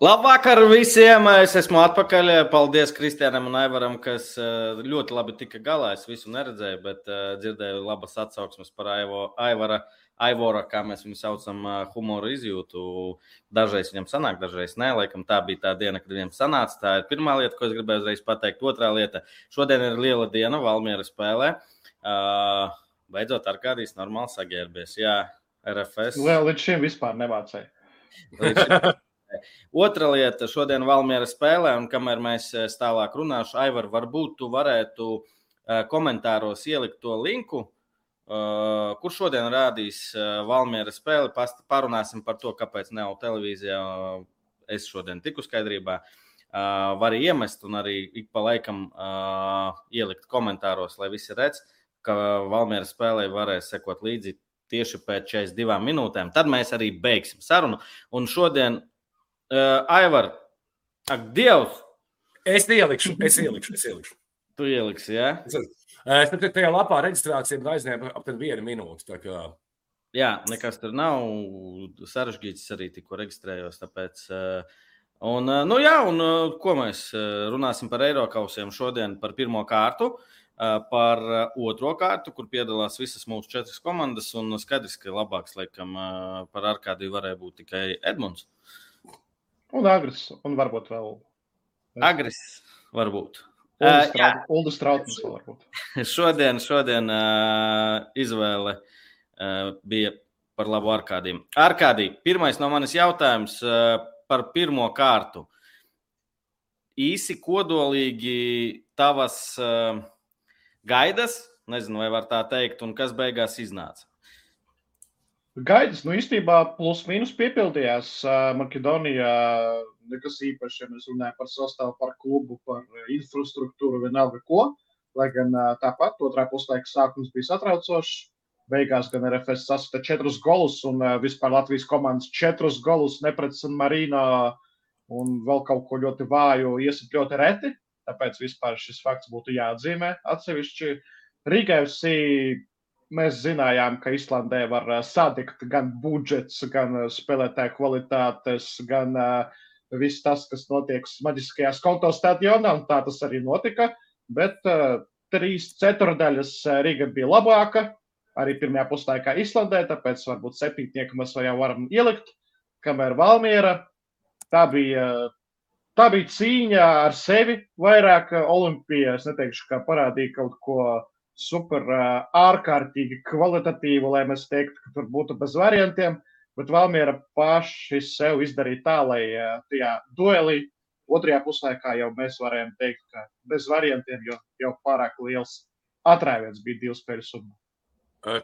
Labvakar visiem! Es esmu atpakaļ. Paldies Kristianam un Aivaram, kas eh, ļoti labi tika galā. Es visu neredzēju, bet uh, dzirdēju labas atsauksmes par Aivo, Aivara, Aivora, kā mēs viņu saucam, uh, humoru izjūtu. Dažreiz viņam sanāk, dažreiz nē. Laikam tā bija tā diena, kad viņam sanāca. Tā ir pirmā lieta, ko es gribēju uzreiz pateikt. Otrā lieta - šodien ir liela diena, Valmiera spēlē. Beidzot, ar kādīs normāli sagērbies. Jā, RFS. Līdz šim vispār nevācēja. Otra lieta, šodien Valmiera spēlē, un kamēr mēs eh, tālāk runāšu, Aivar, varbūt tu varētu eh, komentāros ielikt to linku, eh, kur šodien rādīs Valmiera spēli. Parunāsim par to, kāpēc jau televīzijā es šodien tiku skaidrībā. Var iemest un arī ik pa laikam ielikt komentāros, lai visi redz, ka Valmiera spēlē varēs sekot līdzi tieši pēc 42 minūtēm. Tad mēs arī beigsim sarunu. Un šodien Uh, Aivar, ak, Dievs! Es ielikšu, es ielikšu, es ielikšu. Tu ieliksi, jā? Ja? Es tam tajā lapā reģistrācija aizņēma aptuveni vienu minūti. Kā... Jā, nekas tur nav sarežģīts. Arī tikko reģistrējos. Tāpēc, un, nu jā, un ko mēs runāsim par Eiropausiem šodien, par pirmo kārtu, par otro kārtu, kur piedalās visas mūsu četras komandas. Un skaidrs, ka labāks, laikam, par Arkādiju varēja būt tikai Edmunds. Un agres, un varbūt vēl. Agres, varbūt. Ulda Strautmans vēl varbūt. šodien, šodien uh, izvēle uh, bija par labu Arkādiju. Arkādija, pirmais no manis jautājums uh, par pirmo kārtu. Īsi kodolīgi tavas uh, gaidas, nezinu, vai var tā teikt, un kas beigās iznāca? Gaidas, nu īstenībā plus mīnus piepildījās. Makedonijā nekas īpašs, ja mēs runājam par sastāvu, par klubu, par infrastruktūru, vienalga ko. Lai gan tāpat otrā puslaika sākums bija satraucošs. Beigās gan RFS sasita četrus golus un vispār Latvijas komandas četrus golus nepret San Marino un vēl kaut ko ļoti vāju iesit ļoti reti. Tāpēc vispār šis fakts būtu jāatzīmē atsevišķi. Rīgai mēs zinājām, ka Islandē var uh, sadikt gan budžets, gan uh, spēlētāju kvalitātes, gan uh, viss tas, kas notiek maģiskajās konto stadionā, un tā tas arī notika. Bet uh, trīs ceturdaļas Rīga bija labāka, arī pirmajā puslaikā Islandē, tāpēc varbūt septītnieku mēs jau varam ielikt, kamēr Valmiera. Tā bija, tā bija cīņa ar sevi vairāk Olimpijā. Es neteikšu, ka parādīja kaut ko super ārkārtīgi kvalitatīvu, lai mēs teiktu, ka tur būtu bez variantiem. Bet Valmiera paši sev izdarīja tā, lai tajā duelī otrajā puslaikā jau mēs varējām teikt, ka bez variantiem, jo jau pārāk liels atrāviens bija divu spēļu summa.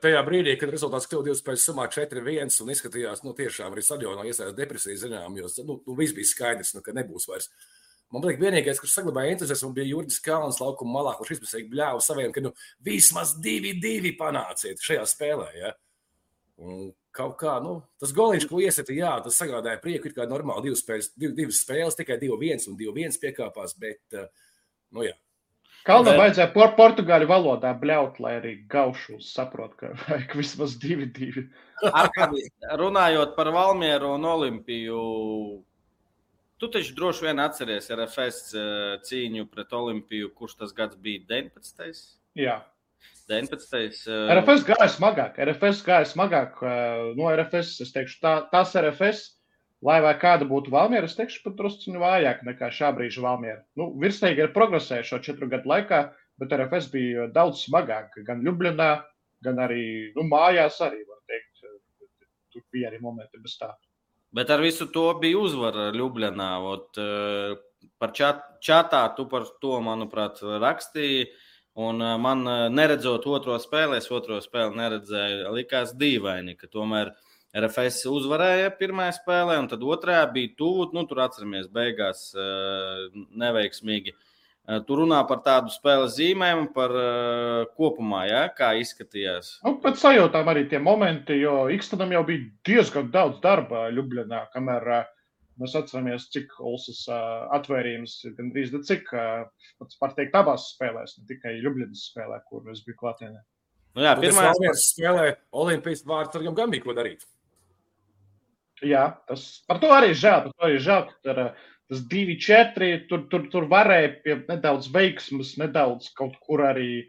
Tajā brīdī, kad rezultāts kļuva divu spēļu summā 4-1 un izskatījās, nu, tiešām arī stadionā iesaistās depresija, zinām, jo nu, nu, viss bija skaidrs, nu, ka nebūs vairs uh, Man liekas, vienīgais, kurš saglabāja entuziasmu, bija Jurgis Kalns laukuma malā, kurš izpildīja bļāvu saviem, ka nu, vismaz divi, divi panāciet šajā spēlē. Ja? Un kaut kā, nu, tas goliņš, ko iesita, jā, tas sagādāja prieku, ir kā normāli divas spēles, div, divas spēles tikai 2-1 un 2-1 piekāpās, bet, eh, nu jā. Kalnam bet... vajadzēja por portugāļu valodā bļaut, lai arī gaušu saprot, ka vajag vismaz divi, divi. Runājot par Valmieru un Olimpiju, Tu taču droši vien atceries RFS eh, cīņu pret Olimpiju, kurš tas gads bija 19. Jā. 19. Uh... RFS gāja smagāk. RFS gāja smagāk. Uh, no RFS es teikšu, tā, tas RFS, lai vai kāda būtu Valmiera, es teikšu, pat drusku vājāk nekā šā brīža Valmiera. Nu, Virsīgi ir progresējuši šo četru gadu laikā, bet RFS bija daudz smagāk. Gan Ljubļanā, gan arī nu, mājās arī, var teikt, tur bija arī momenti bez tā. Bet ar visu to bija uzvara Ljubljanā. Ot, eh, par čat, čatā tu par to, manuprāt, rakstīji. Un eh, man eh, neredzot otro spēli, es otro spēli neredzēju, likās dīvaini, ka tomēr RFS uzvarēja pirmajā spēlē, un tad otrajā bija tuvu. Nu, tur atceramies, beigās neveiksmīgi. Uh, Eh, tu runā par tādu spēles zīmēm, par uh, kopumā, ja? kā izskatījās. Nu, pēc sajūtām arī tie momenti, jo Ikstanam jau bija diezgan daudz darba Ljubljanā, kamēr uh, mēs atceramies, cik Olsas uh, atvērījums ir gandrīz cik, uh, par teikt, abās spēlēs, ne tikai Ljubljanas spēlē, kur es biju klātienē. Nu jā, pirmā spēlē Olimpijas vārds ar jums gan bija ko darīt. Jā, tas par to arī žēl. Par to arī žēl, ka tur, tas 2-4 tur, tur, tur varēja pie nedaudz veiksmas, nedaudz kaut kur arī.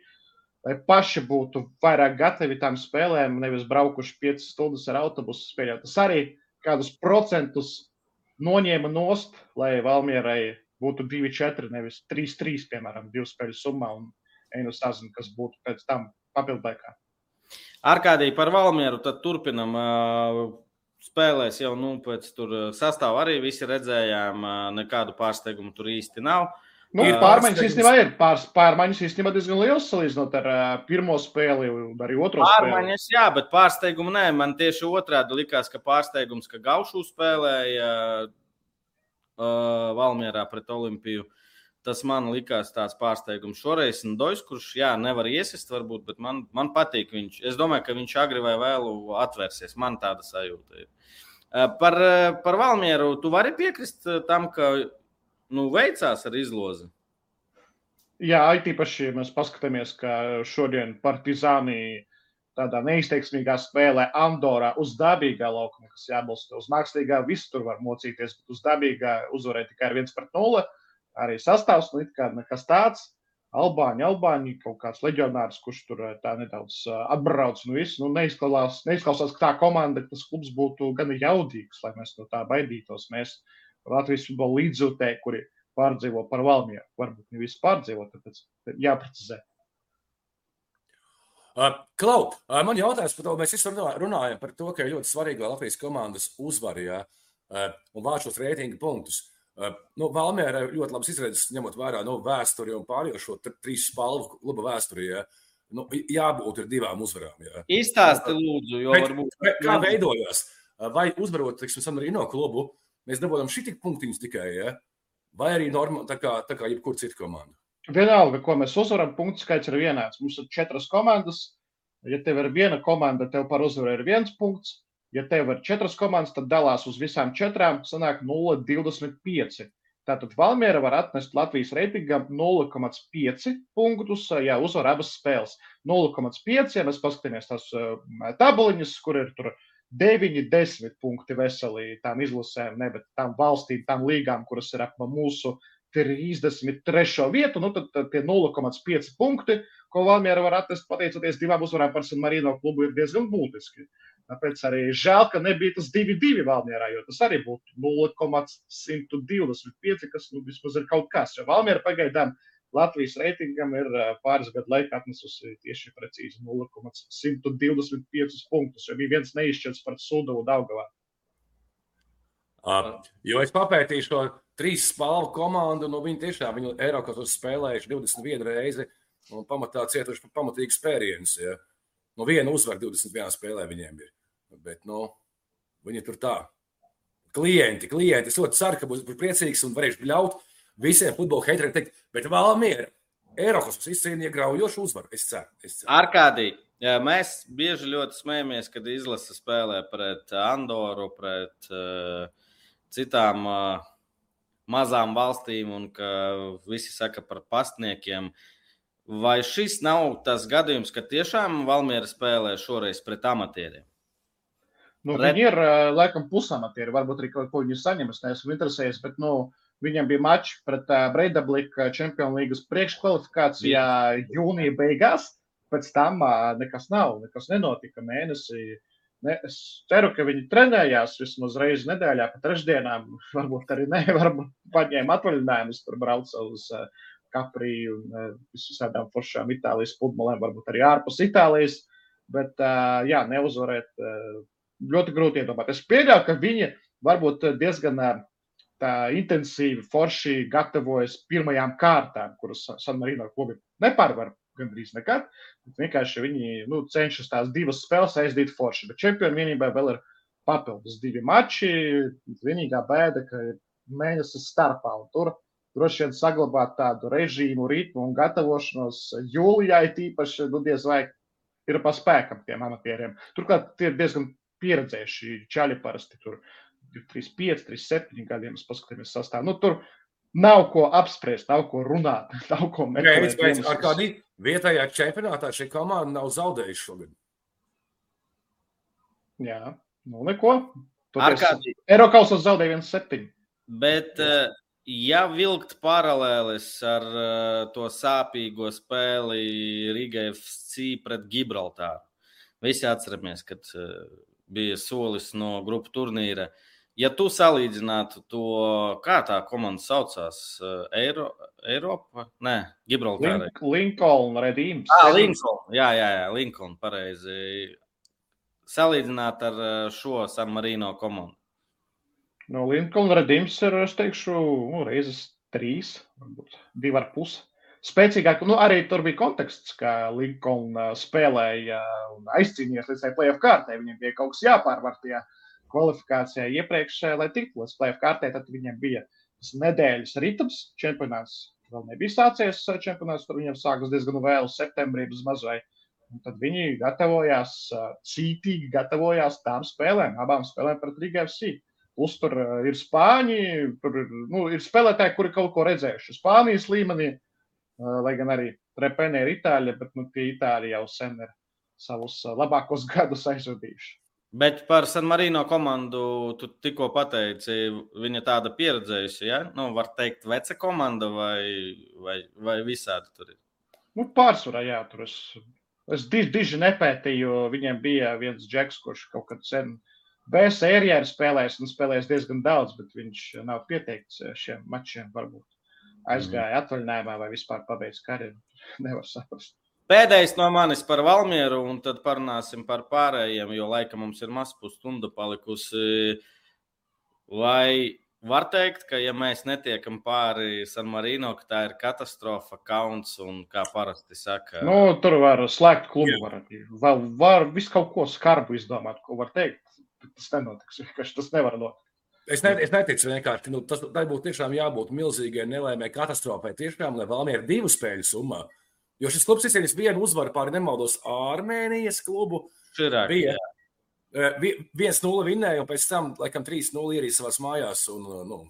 Lai paši būtu vairāk gatavi tam spēlēm, nevis braukuši 5 stundas ar autobusu spēlēt. Tas arī kādus procentus noņēma nost, lai Valmierai būtu 2-4, nevis 3-3, piemēram, divu spēļu summā. Un Einu sazinu, kas būtu pēc tam papildinākā. Ar kādī par Valmieru tad turpinam. Spēlēs jau nu, pēc sastāvā arī visi redzējām, nekādu pārsteigumu tur īsti nav. Nu, ir pārmaiņas īstenībā ir. Pār, pārmaiņas īstenībā diezgan liels salīdzinot ar uh, pirmo spēli un arī otro pārmaiņas, spēli. Jā, bet pārsteigumu nē. Man tieši otrādi likās, ka pārsteigums, ka Gaušu spēlēja uh, Valmierā pret Olimpiju. Uh, Tas man likās tāds pārsteigums. Šoreiz Dois, kurš jā, nevar iesist, varbūt, bet man, man patīk viņš. Es domāju, ka viņš agri vai vēlu atvērsies. Man tāda sajūta ir. Par, par Valmieru tu vari piekrist tam, ka nu, veicās ar izlozi. Jā, īpaši, ja mēs paskatāmies, ka šodien Partizānī tādā neizteiksmīgā spēlē Andorā uz dabīgā laukuma, kas jābalsta uz mākslīgā, viss tur var mocīties, bet uz dabīgā uzvarēja tikai ar 1 pret 0 arī sastāvs, nu, kā nekas tāds. Albāņi, Albāņi, kaut kāds leģionārs, kurš tur eh, tā nedaudz eh, atbrauc. Nu, viss, nu, neizklausās, neizklausās, ka tā komanda, tas klubs būtu gan jaudīgs, lai mēs no tā baidītos. Mēs Latvijas futbola līdzjūtēji, kuri pārdzīvo par Valmiju, varbūt ne visi pārdzīvo, tāpēc jāprecizē. Klau, man jautājums par to, mēs visi runājam par to, ka ir ļoti svarīgi, lai Latvijas komandas uzvarīja uh, un vāc šos reitingu punktus. Nu, Valmērā ļoti labs izredzes, ņemot vērā nu, vēsturi un pārējo šo trīs spalvu kluba vēsturī. Ja. Nu, jābūt ir divām uzvarām. Ja. Izstāsti, lūdzu, jo Bet, varbūt. Kā veidojās? Vai uzvarot, teiksim, San Marino klubu, mēs dabūjām šī tik punktiņus tikai, ja? vai arī norma, tā kā, tā kā jebkur cita komanda? Vienalga, ko mēs uzvaram, punktu skaits ir vienāds. Mums ir četras komandas. Ja tev ir viena komanda, tev par uzvaru ir viens punkts. Ja tev ir četras komandas, tad dalās uz visām četrām, sanāk 0,25. Tātad Valmiera var atnest Latvijas reitingam 0,5 punktus, ja uzvar abas spēles. 0,5, ja mēs paskatāmies tās tabuliņas, kur ir tur 9, 10 punkti veseli tām izlasēm, ne, bet tām valstīm, tām līgām, kuras ir ap mūsu 33. vietu, nu tad tie 0,5 punkti, ko Valmiera var atnest pateicoties divām uzvarām par San Marino klubu, ir diezgan būtiski. Tāpēc arī žēl, ka nebija tas 2-2 Valmjerā, jo tas arī būtu 0,125, kas nu, vismaz ir kaut kas. Jo Valmjera pagaidām Latvijas reitingam ir pāris gadu laikā atnesusi tieši precīzi 0,125 punktus, jo bija viens neizšķirts par Sudavu Daugavā. Uh, jo es papētīju šo trīs spēļu komandu, nu viņi tiešām viņu Eiropas spēlējuši 21 reizi un pamatā cietuši par pamatīgu spērienus. Ja. Nu, viena uzvara 21 spēlē viņiem ir. Bet, nu, viņi tur tā. Klienti, klienti. Es ļoti ceru, ka būs priecīgs un varēšu ļaut visiem futbola heiteriem teikt, bet vēl miera. Eiropas izcīnīja graujošu uzvaru. Es ceru. Es ceru. Arkādī, jā, mēs bieži ļoti smējamies, kad izlase spēlē pret Andoru, pret uh, citām uh, mazām valstīm, un ka visi saka par pastniekiem. Vai šis nav tas gadījums, ka tiešām Valmiera spēlē šoreiz pret amatieriem? Nu, Red... Viņi ir laikam pusamatieri, varbūt arī kaut ko viņi saņem. Es neesmu interesējies, bet nu, viņam bija mačs pret uh, Breidablika Champions League priekškvalifikācijā jūnija beigās. Pēc tam uh, nekas nav, nekas nenotika mēnesī. Ne, es ceru, ka viņi trenējās vismaz reizi nedēļā, pa trešdienām. Varbūt arī ne, varbūt paņēma atvaļinājumus, tur brauca uz uh, Kapriju un uh, visām foršām Itālijas pludmalēm, varbūt arī ārpus Itālijas. Bet, uh, jā, neuzvarēt uh, ļoti grūti iedomāties. Es pieļauju, ka viņi varbūt diezgan tā intensīvi, forši gatavojas pirmajām kārtām, kuras San Marino klubi nepārvar gandrīz nekad. Vienkārši viņi nu, cenšas tās divas spēles aizdīt forši. Bet čempionu vienībai vēl ir papildus divi mači. Vienīgā bēda, ka ir mēnesis starpā. Tur droši vien saglabāt tādu režīmu, ritmu un gatavošanos jūlijā, it īpaši, nu, diez vai ir pa spēkam tiem amatieriem. Turklāt tie ir diezgan pieredzējuši čaļi parasti tur 35, 37 gadiem, mēs paskatāmies sastāvā. Nu, tur nav ko apspriest, nav ko runāt, nav ko meklēt. Pēc, ar kādi vietējā čempionātā šī komanda nav zaudējuši šogad? Jā, nu neko. Ārkārtīgi. Eiropausas zaudēja 1-7. Bet, Jā. ja vilkt paralēlis ar to sāpīgo spēli Riga FC pret Gibraltāru, visi atceramies, kad bija solis no grupu turnīra. Ja tu salīdzinātu to, kā tā komanda saucās, Eiro, Eiropa, nē, Gibraltāra. Link, Lincoln, Redīms. Ah, Lincoln, jā, jā, jā, Lincoln, pareizi. Salīdzināt ar šo San Marino komandu. No Lincoln Redīms ir, es teikšu, nu, reizes trīs, varbūt divi ar pusi spēcīgāk. Nu, arī tur bija konteksts, ka Linkoln uh, spēlēja un aizcīnījās līdz tai playoff kārtai. Viņam bija kaut kas jāpārvar tajā kvalifikācijā iepriekš, lai tiktu līdz playoff kārtai. Tad viņam bija nedēļas ritms, čempionāts vēl nebija sācies. Uh, čempionāts tur viņam sākas diezgan vēlu, septembrī bez mazai. Un tad viņi gatavojās, uh, cītīgi gatavojās tām spēlēm, abām spēlēm pret Riga FC. Plus tur ir spāņi, tur ir, nu, ir spēlētāji, kuri kaut ko redzējuši Spānijas līmenī. Lai gan arī Repene ir itāļi, bet nu, tie itāļi jau sen ir savus labākos gadus aizvadījuši. Bet par San Marino komandu tu tikko pateici, viņa tāda pieredzējusi, ja? Nu, var teikt, veca komanda vai, vai, vai visādi tur ir? Nu, pārsvarā, jā, tur es, es diži, diži nepētīju. Viņiem bija viens džeks, kurš kaut kad sen B sērijā ir spēlējis un spēlējis diezgan daudz, bet viņš nav pieteikts šiem mačiem varbūt aizgāja mm. atvaļinājumā vai vispār pabeidz karjeru. Nevar saprast. Pēdējais no manis par Valmieru, un tad parunāsim par pārējiem, jo laika mums ir maz pusstunda palikusi. Vai var teikt, ka, ja mēs netiekam pāri San Marino, ka tā ir katastrofa, kauns un kā parasti saka? Nu, tur var slēgt klubu, var, var, var visu kaut ko skarbu izdomāt, ko var teikt. Tas nenotiks, vienkārši tas nevar notikt. Es, ne, es neticu vienkārši, nu, tas būtu tiešām jābūt milzīgai nelaimē katastrofai. Tiešām, lai Valmiera divu spēļu summā. Jo šis klubs izcīnījis vienu uzvaru pār nemaldos Armēnijas klubu. Širāk, bija. Viens nulle vinnēja, un pēc tam, laikam, 3-0 ierīja savās mājās. Un, nu,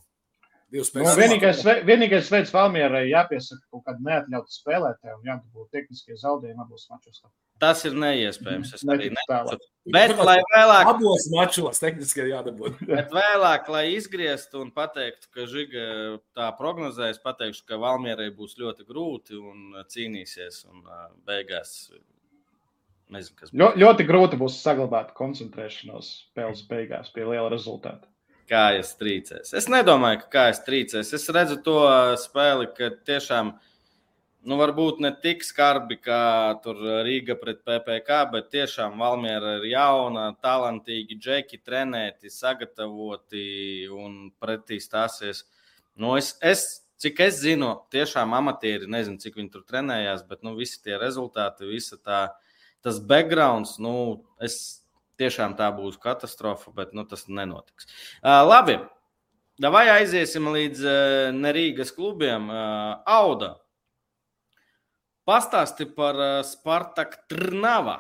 Nu, vienīgais, vienīgais veids Valmierai jāpiesaka kaut kāda neatļauta spēlētāja un jādabū tehniskie zaudējumi abos mačos. Tas ir neiespējams. Es arī neticu. Bet, lai vēlāk. Abos mačos tehniski jādabū. Bet vēlāk, lai izgrieztu un pateiktu, ka Žiga tā prognozē, es pateikšu, ka Valmierai būs ļoti grūti un cīnīsies un beigās. Nezinu, Ļo, ļoti grūti būs saglabāt koncentrēšanos spēles beigās pie liela rezultāta kājas trīcēs. Es nedomāju, ka kājas trīcēs. Es redzu to spēli, ka tiešām, nu, varbūt ne tik skarbi kā Rīga pret PPC, bet tiešām Valmiera ir jauna, talantīgi džeki, trenēti, sagatavoti un pretī stāsies. Nu, es, es, cik es zinu, tiešām amatieri, nezinu, cik viņi tur trenējās, bet nu, visi tie rezultāti, visa tā, tas backgrounds, nu, es tiešām tā būs katastrofa, bet nu, tas nenotiks. Uh, labi, vai aiziesim līdz uh, Nerīgas klubiem? Uh, Auda. Pastāsti par uh, Spartak Trnava.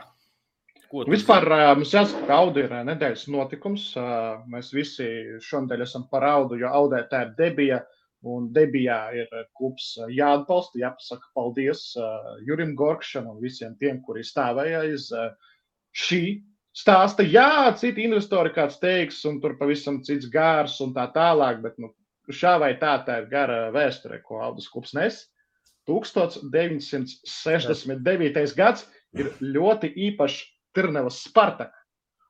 Vispār uh, mums jāsaka, ka Auda ir nedēļas notikums. Uh, mēs visi šonadēļ esam par Audu, jo Audē tā ir debija. Un debijā ir klubs jāatbalsta, jāpasaka paldies uh, Jurim Gorkšanam un visiem tiem, kuri stāvēja aiz uh, šī stāsta, jā, citi investori kāds teiks, un tur pavisam cits gārs un tā tālāk, bet nu, šā vai tā, tā ir gara vēsture, ko Aldus Kups nes. 1969. gads ir ļoti īpašs Tirnavas Spartak,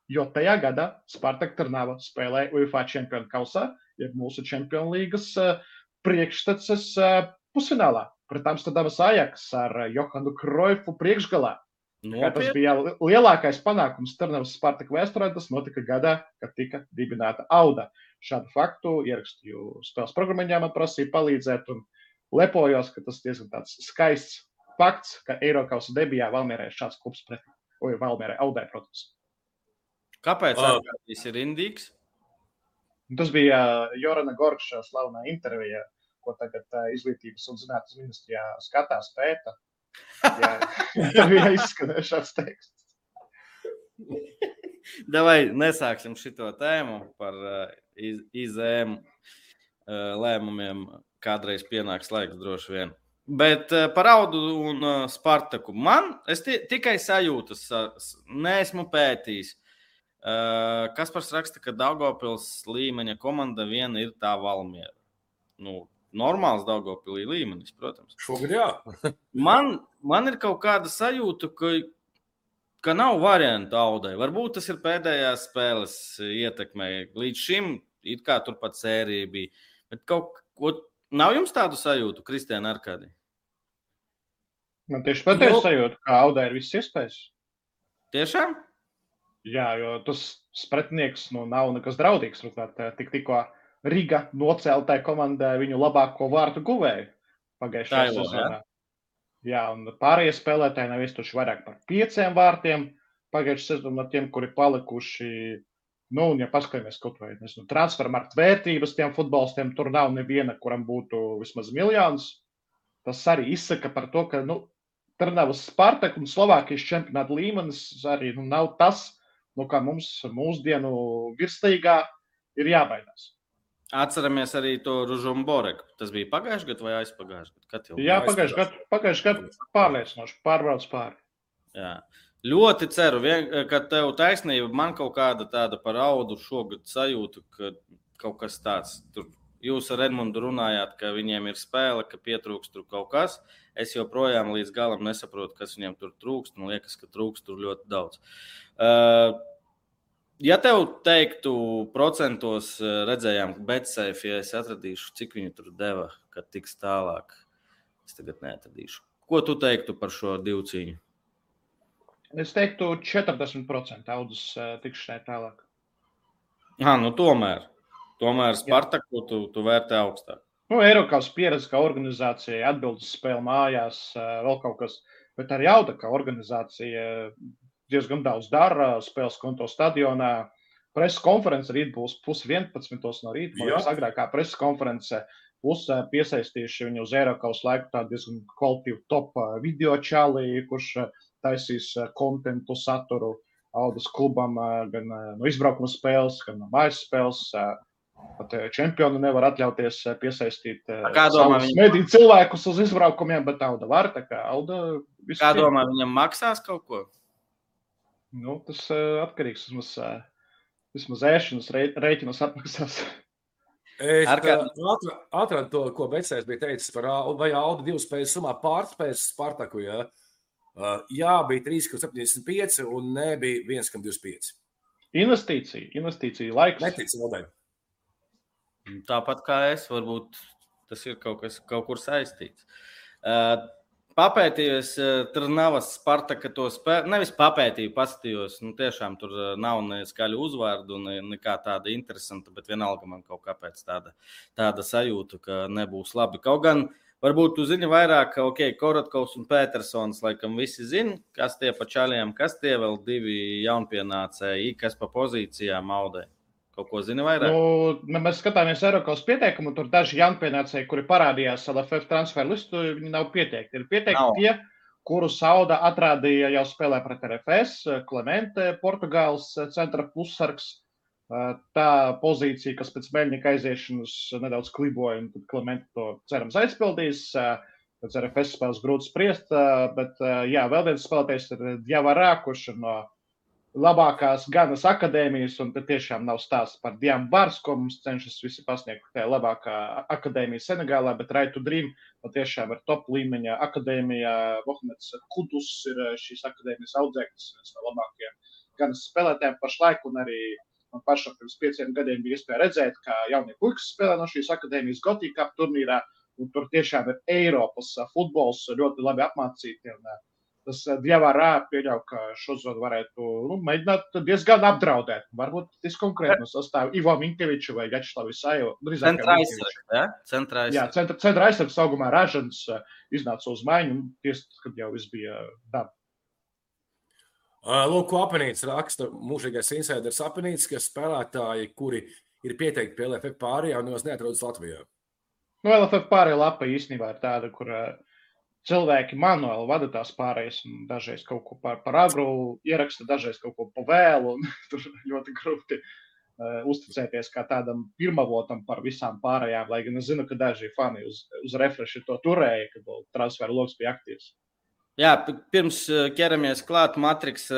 jo tajā gadā Spartak Tirnava spēlēja UEFA Champions kausā, jeb mūsu Champions līgas uh, priekšteces uh, pusfinālā pret Amsterdamas Ajax ar uh, Johanu Kroifu priekšgalā. Tas bija lielākais panākums Starnavas Spartaka vēsturē. Tas notika gadā, kad tika dibināta Auda. Šādu faktu ierakstīju spēles programmā, man prasīja palīdzēt, un lepojos, ka tas diezgan tāds skaists fakts, ka Eiropas debijā Valmērē ir šāds klubs pret, vai Valmērē Audē, protams. Kāpēc tas ir indīgs? Tas bija Jorana Gorkša slavenā intervijā, ko tagad izglītības un zinātnes ministrijā skatās pēta Jā, jā izskanēja šāds teksts. Davai nesāksim šo tēmu par uh, iz, izēm uh, lēmumiem. Kādreiz pienāks laiks, droši vien. Bet uh, par audu un uh, Spartaku man es tikai sajūtas, uh, neesmu pētījis. Uh, Kaspars raksta, ka Daugopils līmeņa komanda viena ir tā Valmiera. Nu, normāls Daugopilī līmenis, protams. Šogad jā. man, man ir kaut kāda sajūta, ka, ka nav variantu audai. Varbūt tas ir pēdējās spēles ietekmē. Līdz šim it kā turpat sērija bija. Bet kaut ko nav jums tādu sajūtu, Kristiāna Arkādī? Man tieši pateicis sajūta, ka audai ir viss iespējas. Tiešām? Jā, jo tas pretinieks nu, nav nekas draudīgs. Turklāt, tik, tikko Riga nocēltai komandai viņu labāko vārtu guvēju pagājušajā sezonā. Jā, un pārējie spēlētāji nav iztuši vairāk par pieciem vārtiem pagājušajā sezonā, tiem, kuri palikuši. Nu, un, ja paskatāmies kaut vai nezinu, transfermarkt vērtības tiem futbolistiem, tur nav neviena, kuram būtu vismaz miljons. Tas arī izsaka par to, ka nu, Trnavas Spartak un Slovākijas čempionāta līmenis arī nu, nav tas, nu, kā mums mūsdienu virslīgā ir jābaidās. Atceramies arī to Ružumu Boreku. Tas bija pagājušajā gadā vai aizpagājušajā gadā? Jā, pagājušajā gadā pagājušajā gadā pārliecinoši pārbrauc pāri. Jā. Ļoti ceru, vien, ka tev taisnība. Man kaut kāda tāda par audu šogad sajūta, ka kaut kas tāds tur. Jūs ar Edmundu runājāt, ka viņiem ir spēle, ka pietrūkst tur kaut kas. Es joprojām līdz galam nesaprotu, kas viņiem tur trūkst. Man liekas, ka trūkst tur ļoti daudz. Uh, Ja tev teiktu, procentos eh, redzējām, bet safe, ja es atradīšu, cik viņi tur deva, kad tiks tālāk, es tagad neatradīšu. Ko tu teiktu par šo divu cīņu? Es teiktu, 40% audas eh, tikšanai tālāk. Jā, nu tomēr. Tomēr Spartaku tu, tu vērtē augstāk. Nu, Eiropas pieredze, kā organizācija, atbildes spēle mājās, eh, vēl kaut kas. Bet arī Auda, kā organizācija, diezgan daudz dara. Spēles konto stadionā. Preses konference rīt būs pusi 11. no rīta. Man liekas, agrākā preses konference būs piesaistījuši viņu uz Eiropas laiku tādu diezgan kvalitīvu top video čālī, kurš taisīs kontentu saturu Audas klubam, gan no izbraukuma spēles, gan no mājas spēles. Pat čempioni nevar atļauties piesaistīt mediju cilvēkus uz izbraukumiem, bet Auda var. Kā, Auda kā domā, viņam maksās kaut ko? Nu, tas uh, atkarīgs no uh, vismaz ēšanas rē, rēķinas atmaksās. Es atradu atrat to, ko Becēns bija teicis par vai Audu divu spēju summā pārspējas Spartaku. Ja? Uh, jā, bija 3,75 un nebija 1,25. Investīcija, investīcija laiks. Netic valdē. Tāpat kā es, varbūt tas ir kaut, kas, kaut kur saistīts. Uh, Papētījos, eh, tur nav Spartaka to spēlēt. Nevis papētīju, paskatījos. Nu, tiešām tur eh, nav ne skaļu uzvārdu, ne, nekā tāda interesanta, bet vienalga man kaut kāpēc tāda, tāda sajūta, ka nebūs labi. Kaut gan varbūt tu zini vairāk, ka ok, Korotkovs un Petersons, laikam visi zina, kas tie pa čaļiem, kas tie vēl divi jaunpienācēji, kas pa pozīcijām audē. Kaut ko zini vairāk? Nu, mēs skatāmies Eiropas pieteikumu. Tur daži jaunpienācēji, kuri parādījās LFF transferu listu, viņi nav pieteikti. Ir pieteikti nav. tie, kurus Sauda atrādīja jau spēlē pret RFS, Clemente, Portugāles centra plussargs. Tā pozīcija, kas pēc Meļņika aiziešanas nedaudz kliboja, un tad Clemente to cerams aizpildīs. Pēc RFS spēles grūti spriest, bet jā, vēl viens spēlētājs ir Djavarā, kurš ir no labākās ganas akadēmijas, un tiešām nav stāsts par Dienu Bārs, ko mums cenšas visi pasniegt. Tā ir labākā akadēmija Senegālā, bet Raitu Dream patiešām ir top līmeņa akadēmija. Mohameds Kudus ir eh, šīs akadēmijas audzēknis, viens no labākajiem ganas spēlētājiem pašlaik, un arī man pašam pirms pieciem gadiem bija iespēja redzēt, kā jaunie puikas spēlē no šīs akadēmijas Gotīkā turnīrā, un tur tiešām ir Eiropas futbols ļoti labi apmācīti. Un, uh, tas eh, Dievārā pieļauj, ka šodien varētu nu, mēģināt diezgan apdraudēt. Varbūt tas konkrēti no sastāvā Ivo Minkeviča vai Gačslavi Sajo. Centrā aizsargs, ja? Centrā aizsargs. Jā, centra, centra aizsargs augumā Ražans eh, iznāca uz maiņu, tieši, kad jau viss bija daba. Lūk, apnīts raksta mūžīgais insiders apnīts, ka spēlētāji, kuri ir pieteikti pie LFF pārējā, nemaz neatrodas Latvijā. Nu, LFF pārējā lapa īstenībā ir tāda, kur uh, cilvēki manuāli vada tās pārējas, un dažreiz kaut ko par, par agru ieraksta, dažreiz kaut ko pa vēlu. Tur ļoti grūti uh, uzticēties kā tādam pirmavotam par visām pārējām. Lai gan es zinu, ka daži fani uz, uz refreshi to turēja, kad transferu lokus bija aktīvs. Jā, pirms ķeramies klāt, Matriks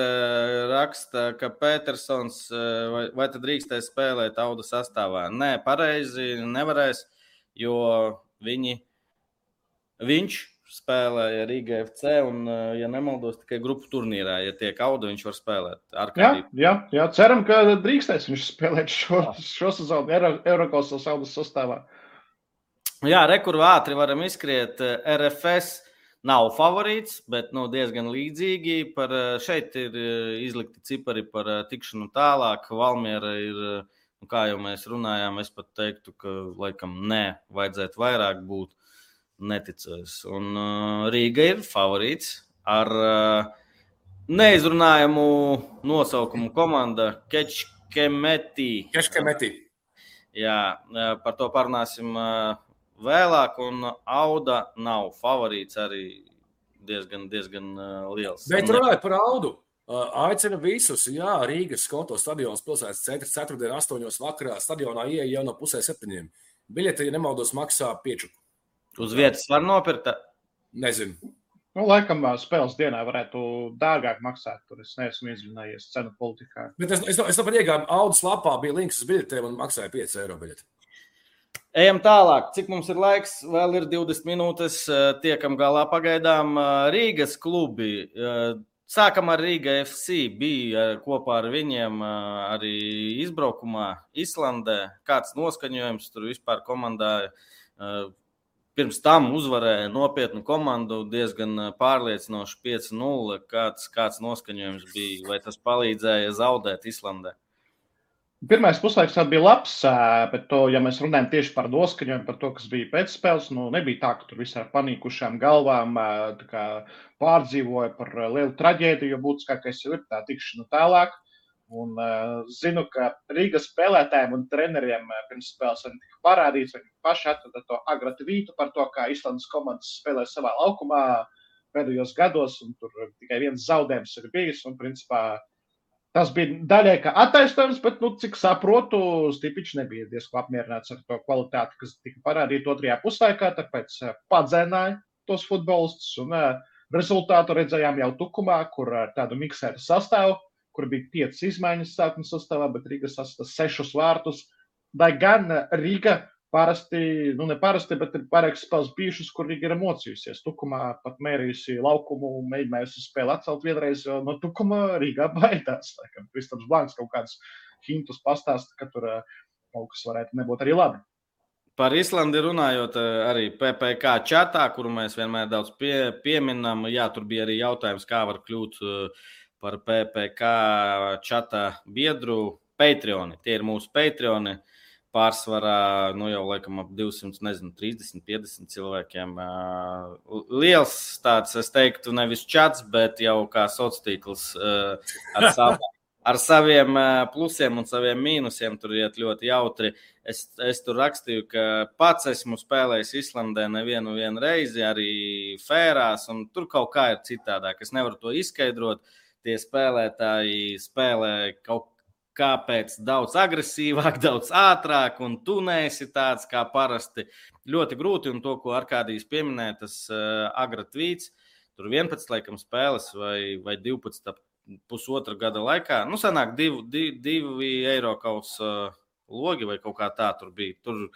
raksta, ka Petersons vai, vai tad drīkstēs spēlēt audu sastāvā. Nē, pareizi nevarēs, jo viņi, viņš spēlēja Rīgā FC un, ja nemaldos, tikai grupu turnīrā, ja tiek auda, viņš var spēlēt. Jā, jā, jā, ceram, ka drīkstēs viņš spēlēt šo, šo sezonu Eurokosas audas sastāvā. Jā, rekurvā ātri varam izskriet RFS nav favorīts, bet nu, diezgan līdzīgi. Par, eh, šeit ir eh, izlikti cipari par eh, tikšanu tālāk. Valmiera ir, nu, kā jau mēs runājām, es pat teiktu, ka laikam nē, vajadzētu vairāk būt neticējis. Un uh, Rīga ir favorīts ar uh, neizrunājamu nosaukumu komanda Kečkemeti. Kečkemeti. Jā, par to parunāsim vēlāk, un Auda nav favorīts arī diezgan, diezgan liels. Bet runājot par Audu. Aicinu visus, jā, Rīgas konto stadionas pilsētas centra 4. 8. vakarā stadionā ieeja jau no pusē septiņiem. Biļete, ja nemaldos, maksā pieču. Uz vietas var nopirkt? Nezinu. Nu, laikam, spēles dienā varētu dārgāk maksāt. Tur es neesmu iedziļinājies cenu politikā. Bet es, es, es, es iegāju Audas lapā, bija links uz biļetēm un maksāja 5 eiro biļeti. Ejam tālāk. Cik mums ir laiks? Vēl ir 20 minūtes. Tiekam galā pagaidām Rīgas klubi. Sākam ar Rīga FC. Bija kopā ar viņiem arī izbraukumā Islandē. Kāds noskaņojums tur vispār komandā? Pirms tam uzvarēja nopietnu komandu, diezgan pārliecinoši 5-0. Kāds, kāds noskaņojums bija? Vai tas palīdzēja zaudēt Islandē? Pirmais puslaiks bija labs, bet, to, ja mēs runājam tieši par noskaņojumu, par to, kas bija pēcspēles, nu, nebija tā, ka tur viss ar panīkušām galvām kā, pārdzīvoja par lielu traģēdiju, jo būtiskākais jau ir tā tikšana tālāk. Un, uh, zinu, ka Rīgas spēlētājiem un treneriem pirms spēles tika parādīts, viņi paši atrada to agratu vītu par to, kā Islandes komandas spēlē savā laukumā pēdējos gados, un tur tikai viens zaudējums ir bijis. Un, principā, Tas bija daļai attaisnojums, bet, nu, cik saprotu, Stipičs nebija diezgan apmierināts ar to kvalitāti, kas tika parādīta otrajā puslaikā, tāpēc eh, padzēnāja tos futbolistus. Un uh, rezultātu redzējām jau tukumā, kur ar tādu miksēru sastāvu, kur bija piecas izmaiņas sākuma sastāvā, bet Rīga sastāv sešus vārtus. Lai gan Rīga Parasti, nu ne parasti, bet ir vairākas spēles bijušas, kur Riga ir mocījusies. Tukumā pat mērījusi laukumu, mēģinājusi spēli atcelt vienreiz, jo no Tukuma Rīgā baidās. Kristams Blanks kaut kādus hintus pastāsta, ka tur eh, kaut kas varētu nebūt arī labi. Par Islandi runājot, eh, arī PPC čatā, kuru mēs vienmēr daudz pie, pieminam, jā, tur bija arī jautājums, kā var kļūt eh, par PPC čata biedru Patreoni. Tie ir mūsu Patreoni. Uh, pārsvarā nu, jau laikam ap 200, nezinu, 30, 50 cilvēkiem. Liels tāds, es teiktu, nevis čats, bet jau kā sociāls tīkls ar, savu, ar saviem plusiem un saviem mīnusiem. Tur iet ļoti jautri. Es, es tur rakstīju, ka pats esmu spēlējis Islandē nevienu reizi, arī fērās, un tur kaut kā ir citādāk. Es nevaru to izskaidrot. Tie spēlētāji spēlē kaut kāpēc daudz agresīvāk, daudz ātrāk, un tu neesi tāds kā parasti. Ļoti grūti, un to, ko Arkādijs pieminēja, tas uh, agratvīts, tur 11 laikam spēles vai, vai 12 pusotra gada laikā. Nu, sanāk, divi, divi, divi eiro kaut kas uh, logi vai kaut kā tā tur bija. Tur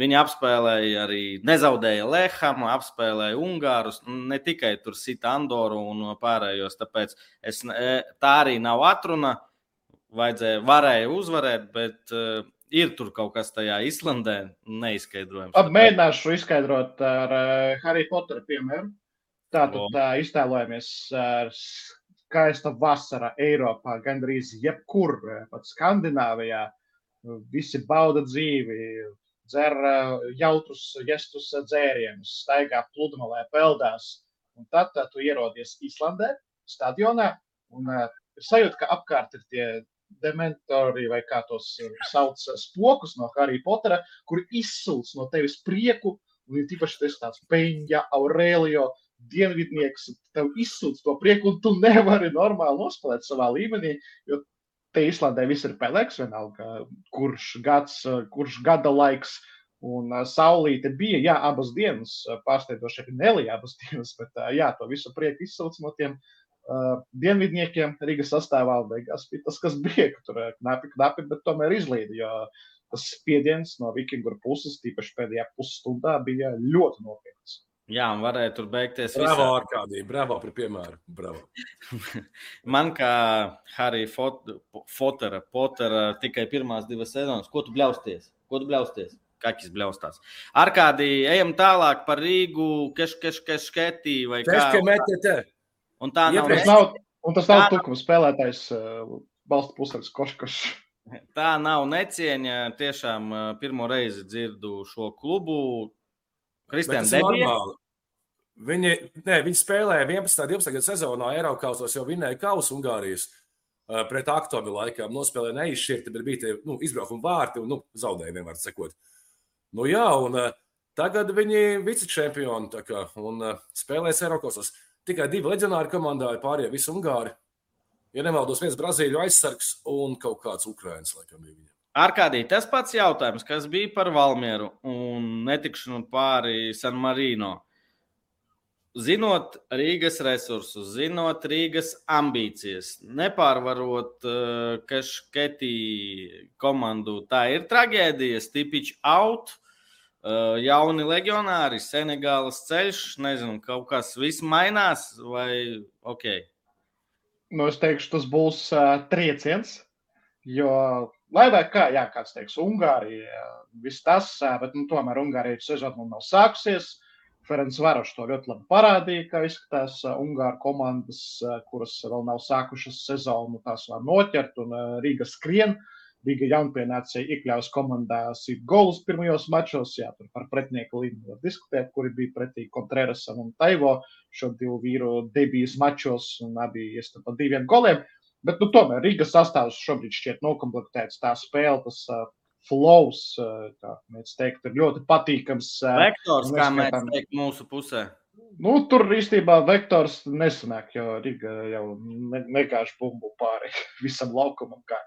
Viņi apspēlēja arī, nezaudēja Lehamu, apspēlēja Ungārus, ne tikai tur sita Andoru un pārējos. Tāpēc es, tā arī nav atruna vajadzēja, varēja uzvarēt, bet uh, ir tur kaut kas tajā Islandē neizskaidrojams. Mēģināšu izskaidrot ar uh, Harry Potter piemēru. Tātad tā, iztēlojamies uh, skaista vasara Eiropā, gandrīz jebkur, pat Skandināvijā. Visi bauda dzīvi, dzer uh, jautrus, gestus dzērienus, staigā pludmalē, peldās. Un tad tā, tu ierodies Islandē, stadionā, un uh, ir sajūta, ka apkārt ir tie dementori vai kā tos eh, sauc, eh, spokus no Harry Pottera, kuri izsūc no tevis prieku, un ir tīpaši tas tāds Peņģa, Aurelio, dienvidnieks, tev izsūc to prieku, un tu nevari normāli nospēlēt savā līmenī, jo te Islandē viss ir pelēks, vienalga, kurš gads, kurš gada laiks, Un saulīte bija, jā, abas dienas, pārsteidzoši arī Nelija abas dienas, bet jā, to visu prieku izsauc no tiem uh, dienvidniekiem Rīgas sastāvā. Beigās bija tas, kas bija, ka tur knapi, knapi, bet tomēr izlīda, jo tas spiediens no vikingu puses, tīpaši pēdējā pusstundā, bija ļoti nopietns. Jā, un varēja tur beigties. Bravo, visā. Arkādī, bravo par piemēru. Bravo. Man kā Harija Fotera, Potera tikai pirmās divas sezonas, ko tu bļausties? Ko tu bļausties? Kakis bļaustās. Ar kādī ejam tālāk par Rīgu, Keškeškešketī vai kā. Keškemetete. Un tā nav. Tas nav, un tas nav tukums spēlētājs uh, balsta pusargs Koškoš. Tā nav necieņa. Tiešām uh, pirmo reizi dzirdu šo klubu. Kristiāns Debija. Viņi, ne, viņi spēlēja 11. un 12. sezonā Eiropasos, jau vinēja kausu Ungārijas pret Aktobi laikam. Nospēlēja neizšķirti, bet bija tie nu, izbraukuma vārti un nu, zaudēja vienmēr sekot. Nu, jā, un tagad viņi ir vicečempioni kā, un spēlēs Eiropasos. Tikai divi leģionāri komandā ir pārējie visi Ungāri. Ja nemaldos, viens Brazīļu aizsargs un kaut kāds Ukrāņš, laikam, bija viņam. Arkādī, tas pats jautājums, kas bija par Valmieru un netikšanu pāri San Marino. Zinot Rīgas resursus, zinot Rīgas ambīcijas, nepārvarot uh, Kašketī komandu, tā ir traģēdija. Stipiņš out, uh, jauni legionāri, Senegālas ceļš, nezinu, kaut kas viss mainās vai ok? Nu, es teikšu, tas būs uh, trieciens, jo, lai vai kā, jā, kāds teiks, Ungārija, viss tas, bet nu, tomēr Ungārija sezona nav sākusies. Uh, Ferenc Varošs to ļoti labi parādīja, kā izskatās Ungāru komandas, kuras vēl nav sākušas sezonu, tās var noķert un Rīga skrien. Rīga jaunpienācēji iekļāvās komandā sīt golus pirmajos mačos, jā, tur par pretinieku līniju var diskutēt, kuri bija pretī Kontrerasam un Taivo šo divu vīru debijas mačos un abi iesta pa diviem goliem. Bet, nu, tomēr Rīgas sastāvs šobrīd šķiet nokomplektēts. Tā spēle, tas flows, kā mēs teikt, ir ļoti patīkams. Vektors, kā mēs teikt, mūsu pusē. Nu, tur īstenībā vektors nesanāk, jo Riga jau nekāž bumbu pāri visam laukumam, kā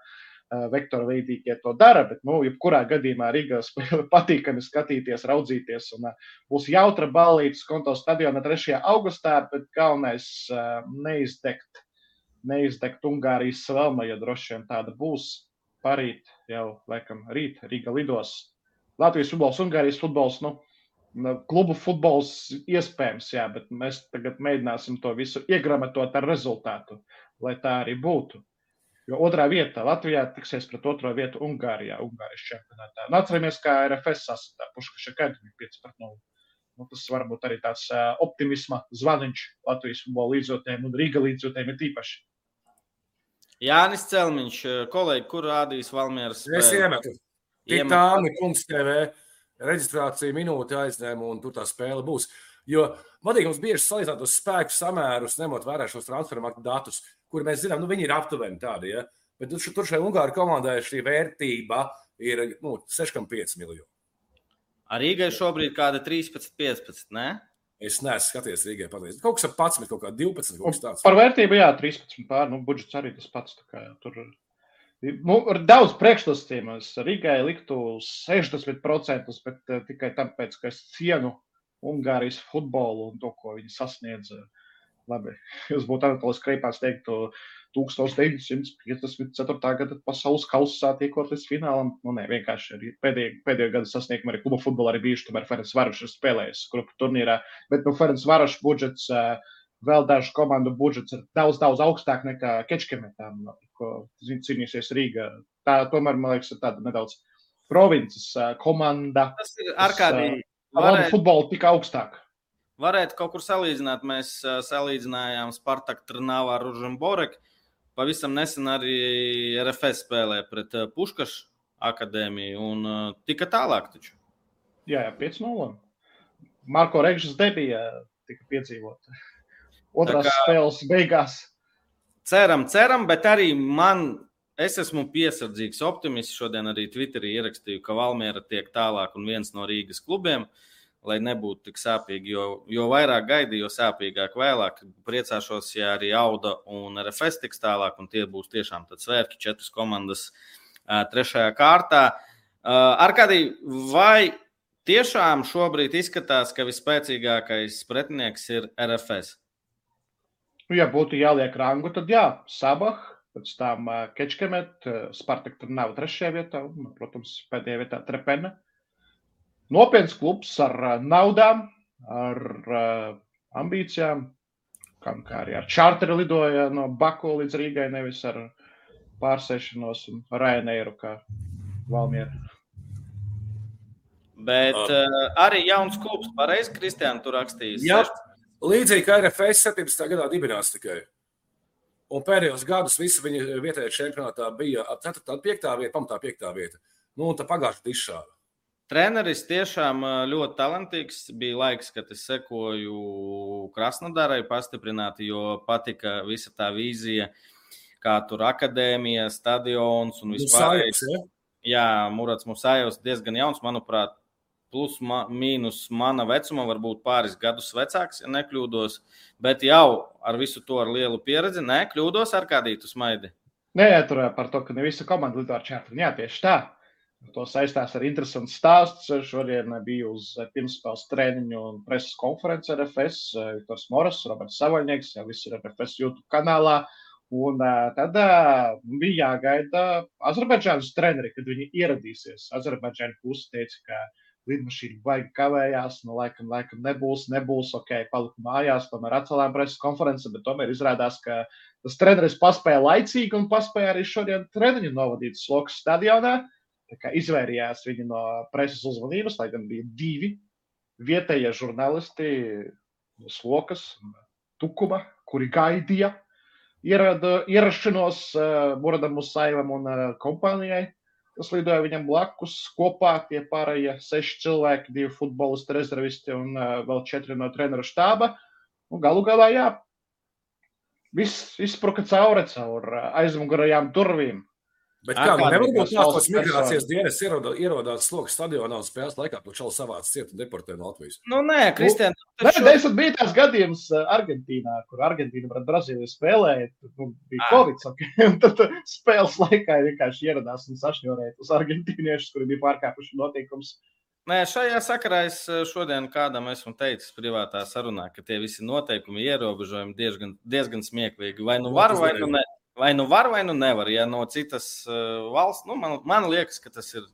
vektora veidīgie to dara. Bet, nu, jebkurā gadījumā Riga spēle patīkami skatīties, raudzīties. Un būs jautra balītas konto stadionā 3. augustā, bet galvenais neizdegt, neizdegt Ungārijas svelma, ja droši vien tāda būs parīt, jau laikam rīt Rīga lidos. Latvijas futbols, Ungārijas futbols, nu, klubu futbols iespējams, jā, bet mēs tagad mēģināsim to visu iegramatot ar rezultātu, lai tā arī būtu. Jo otrā vieta Latvijā tiksies pret otro vietu Ungārijā, Ungārijas čempionātā. Un atceramies, kā RFS sastāvā Puškaša Akademija 5 pret 0. Nu, tas varbūt arī tāds optimisma zvaniņš Latvijas futbola līdzjūtējiem un Rīga līdzjūtējiem ir tīpaši. Jānis Celmiņš, eh, kolēģi, kur rādīs Valmieras? Es iemetu. Tik tālu, kungs TV reģistrācija minūte aizņēma un tur tā spēle būs. Jo vadīgi mums bieži salīdzināt tos spēku samērus, ņemot vērā šos transfermarktu datus, kur mēs zinām, nu viņi ir aptuveni tādi, ja? bet tur, tur šai Ungāru komandai šī vērtība ir nu, 6,5 miljoni. Arī Rīgai šobrīd kāda 13, 15, ne? Es neesmu skatījies Rīgai pateicis. Kaut kas ap 11, kaut kā 12, kaut kas tāds. Par vērtību, jā, 13 pār, nu, budžets arī tas pats. Kā, jā, tur nu, ir daudz priekšnosacījumu. Es Rīgai liktu 60%, bet uh, tikai tāpēc, ka es cienu Ungārijas futbolu un to, ko viņi sasniedz. Labi, jūs būtu Anatolijs Kreipāns teiktu, 1954. gada pasaules kausā tiekot līdz finālam. Nu, nē, vienkārši arī pēdējā, pēdējā gada sasniegumi arī kluba futbolā arī bijuši. Tomēr Ferenc Varošs ir spēlējis grupu turnīrā. Bet nu, Ferenc Varošs budžets, vēl dažu komandu budžets ir daudz, daudz augstāk nekā Kečkemetām, ko cīnīsies Rīga. Tā tomēr, man liekas, ir tāda nedaudz provinces komanda. Tas ir ārkārtīgi. Varētu... Futbolu tik augstāk. Varētu kaut kur salīdzināt. Mēs salīdzinājām Spartak Trnavā ar Ružamboreku. Pavisam nesen arī RFS spēlēja pret eh, Puškašu akadēmiju un uh, tika tālāk. Taču. Jā, jā 5-0. Marko Regžas debija tika piedzīvota. Otrās kā, spēles beigās. Ceram, ceram, bet arī man, es esmu piesardzīgs optimists. Šodien arī Twitterī ierakstīju, ka Valmiera tiek tālāk un viens no Rīgas klubiem. Uh, lai nebūtu tik sāpīgi. Jo, jo vairāk gaida, jo sāpīgāk vēlāk. Priecāšos, ja arī Auda un RFS tiks tālāk, un tie būs tiešām svētki, četras komandas uh, trešajā kārtā. Uh, ar kādī vai tiešām šobrīd izskatās, ka visspēcīgākais pretinieks ir RFS. Nu, ja būtu jāliek rangu, tad jā, Sabah, pēc tam uh, Kečkemet, uh, Spartak tur nav trešajā vietā, un, protams, pēdējā vietā Trepena. Nopietns klubs ar uh, naudām, ar uh, ambīcijām, kam kā arī ar čārteri lidoja no Baku līdz Rīgai, nevis ar pārsēšanos un Rainēru kā Valmiera. Bet uh, arī jauns klubs, pareizi, Kristiāna, tur rakstījis. Jā, līdzīgi kā RFS 17. gadā dibinās tikai. Un pēdējos gadus visi viņa vietējā čempionātā bija ap 4. un 5. vieta, pamatā 5. vieta. Nu, un tā pagājušā izšāva. Treneris tiešām ļoti talantīgs. Bija laiks, kad es sekoju Krasnodarai pastiprināti, jo patika visa tā vīzija, kā tur akadēmija, stadions un vispār. Ja? Jā, Murats Musājos diezgan jauns, manuprāt, plus ma, mīnus mana vecuma, varbūt pāris gadus vecāks, ja nekļūdos. Bet jau ar visu to ar lielu pieredzi, nekļūdos ar kādītu smaidi. Nē, tur par to, ka ne visa komanda lido ar četru. Jā, tieši tā. To saistās ar interesantu stāstu. Šodien bija uz pirmspēles treniņu un preses konferenci RFS. Viktors Moras, Roberts Savaļnieks, jau viss ir RFS YouTube kanālā. Un tad bija jāgaida Azerbaidžānas treneri, kad viņi ieradīsies. Azerbaidžāna puse teica, ka lidmašīna baigi kavējās, nu, laikam, laikam nebūs, nebūs, ok, paliku mājās, tomēr atcēlām preses konferenci, bet tomēr izrādās, ka tas treneris paspēja laicīgi un paspēja arī šodien treniņu novadīt sloks stadionā izvairījās viņi no preses uzmanības, lai gan bija divi vietējie žurnālisti no Slokas, Tukuma, kuri gaidīja ierada, ierašanos uh, Muradam Musaivam un uh, kompānijai, kas lidoja viņam blakus kopā tie pārējie seši cilvēki, divi futbolisti, rezervisti un uh, vēl četri no treneru štāba. Un galu galā, jā, viss izspruka cauri caur aizmugurējām durvīm. Bet kā, nu nevar būt tā, ka migrācijas dienas ierodās, sloks stadionā un spēles laikā to čalu savāc ciet un deportē no Latvijas? Nu, nē, Kristian. Nu, nē, šo... desmit bija tās gadījums uh, Argentīnā, kur Argentīna pret Brazīliju spēlēja, nu, bija ah. Covid, un tad spēles laikā vienkārši ieradās un sašņorēja uz argentīniešus, kuri bija pārkāpuši noteikums. Nē, šajā sakarā es uh, šodien kādam esmu teicis privātā sarunā, ka tie visi noteikumi, ierobežojumi diezgan, diezgan smieklīgi. Vai nu var, vai nu ne. Vai nu var, vai nu nevar. Ja no citas uh, valsts, nu, man, man liekas, ka tas ir.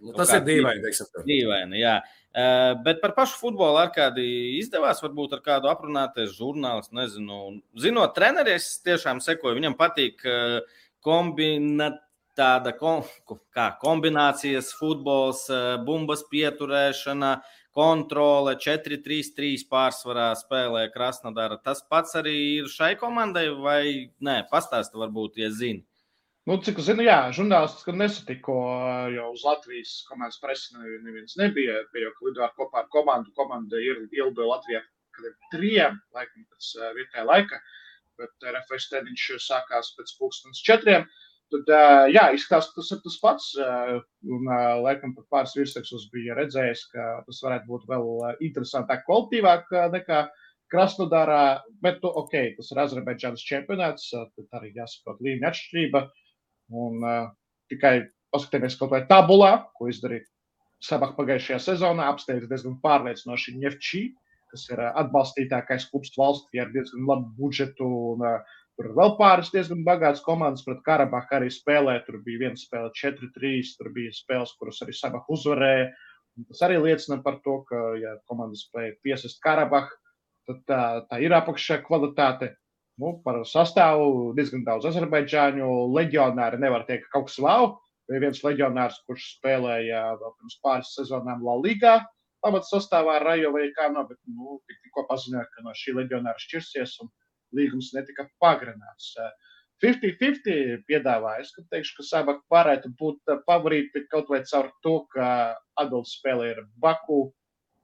Nu, tas ir dīvaini. Dīvaini, jā. Uh, bet par pašu futbolu ar kādu izdevās, varbūt ar kādu aprunāties žurnālistu. Nezinu, zinot, treneri, es tiešām sekoju. Viņam patīk uh, kombinēt tāda kom, kā kombinācijas, futbols, bumbas pieturēšana. Uh, kontrole, 4-3-3 pārsvarā spēlē Krasnodara. Tas pats arī ir šai komandai, vai nē, pastāsti varbūt, ja zini. Nu, cik zinu, jā, žurnālists nesatiko jau uz Latvijas komandas presi, neviens nebija, bija jau lidojot kopā ar komandu. Komanda ir ilga Latvijā, kad ir trījiem, laikam, pēc vietējā laika, bet RFS tēdiņš sākās pēc pulkstens četriem. Uh, Tad, jā, izskatās, ka tas ir tas pats. Un, laikam, pat pāris virsrakstos bija redzējis, ka tas varētu būt vēl interesantāk, kvalitīvāk nekā Krasnodarā. Bet, nu, ok, tas ir Azerbaidžānas čempionāts, tad arī jāsaprot līmeņa atšķirība. Un tikai paskatīties kaut vai tabulā, ko izdarīja Sabak pagājušajā sezonā, apsteidz diezgan pārliecinoši Ņefčī, kas ir atbalstītākais klubs valstī ar diezgan labu budžetu un uh, Tur vēl pāris diezgan bagātas komandas, pret Karabahu arī spēlē. Tur bija viena spēle 4-3, tur bija spēles, kuras arī Sabah uzvarēja. Un tas arī liecina par to, ka, ja komanda spēja piesist Karabahu, tad tā, tā ir apakšā kvalitāte. Nu, par sastāvu diezgan daudz azerbaidžāņu leģionāri nevar teikt, ka kaut kas wow. Bija viens leģionārs, kurš spēlēja vēl pirms pāris sezonām La Ligā, pamats sastāvā ar Rajo vai kā no, bet nu, tikko paziņoja, ka no šī leģionāra šķirsies. Un, līgums netika pagarināts. 50-50 piedāvāja. Es teikšu, ka Sabaka varētu būt favorīti kaut vai caur to, ka atbildes spēlē ir Baku,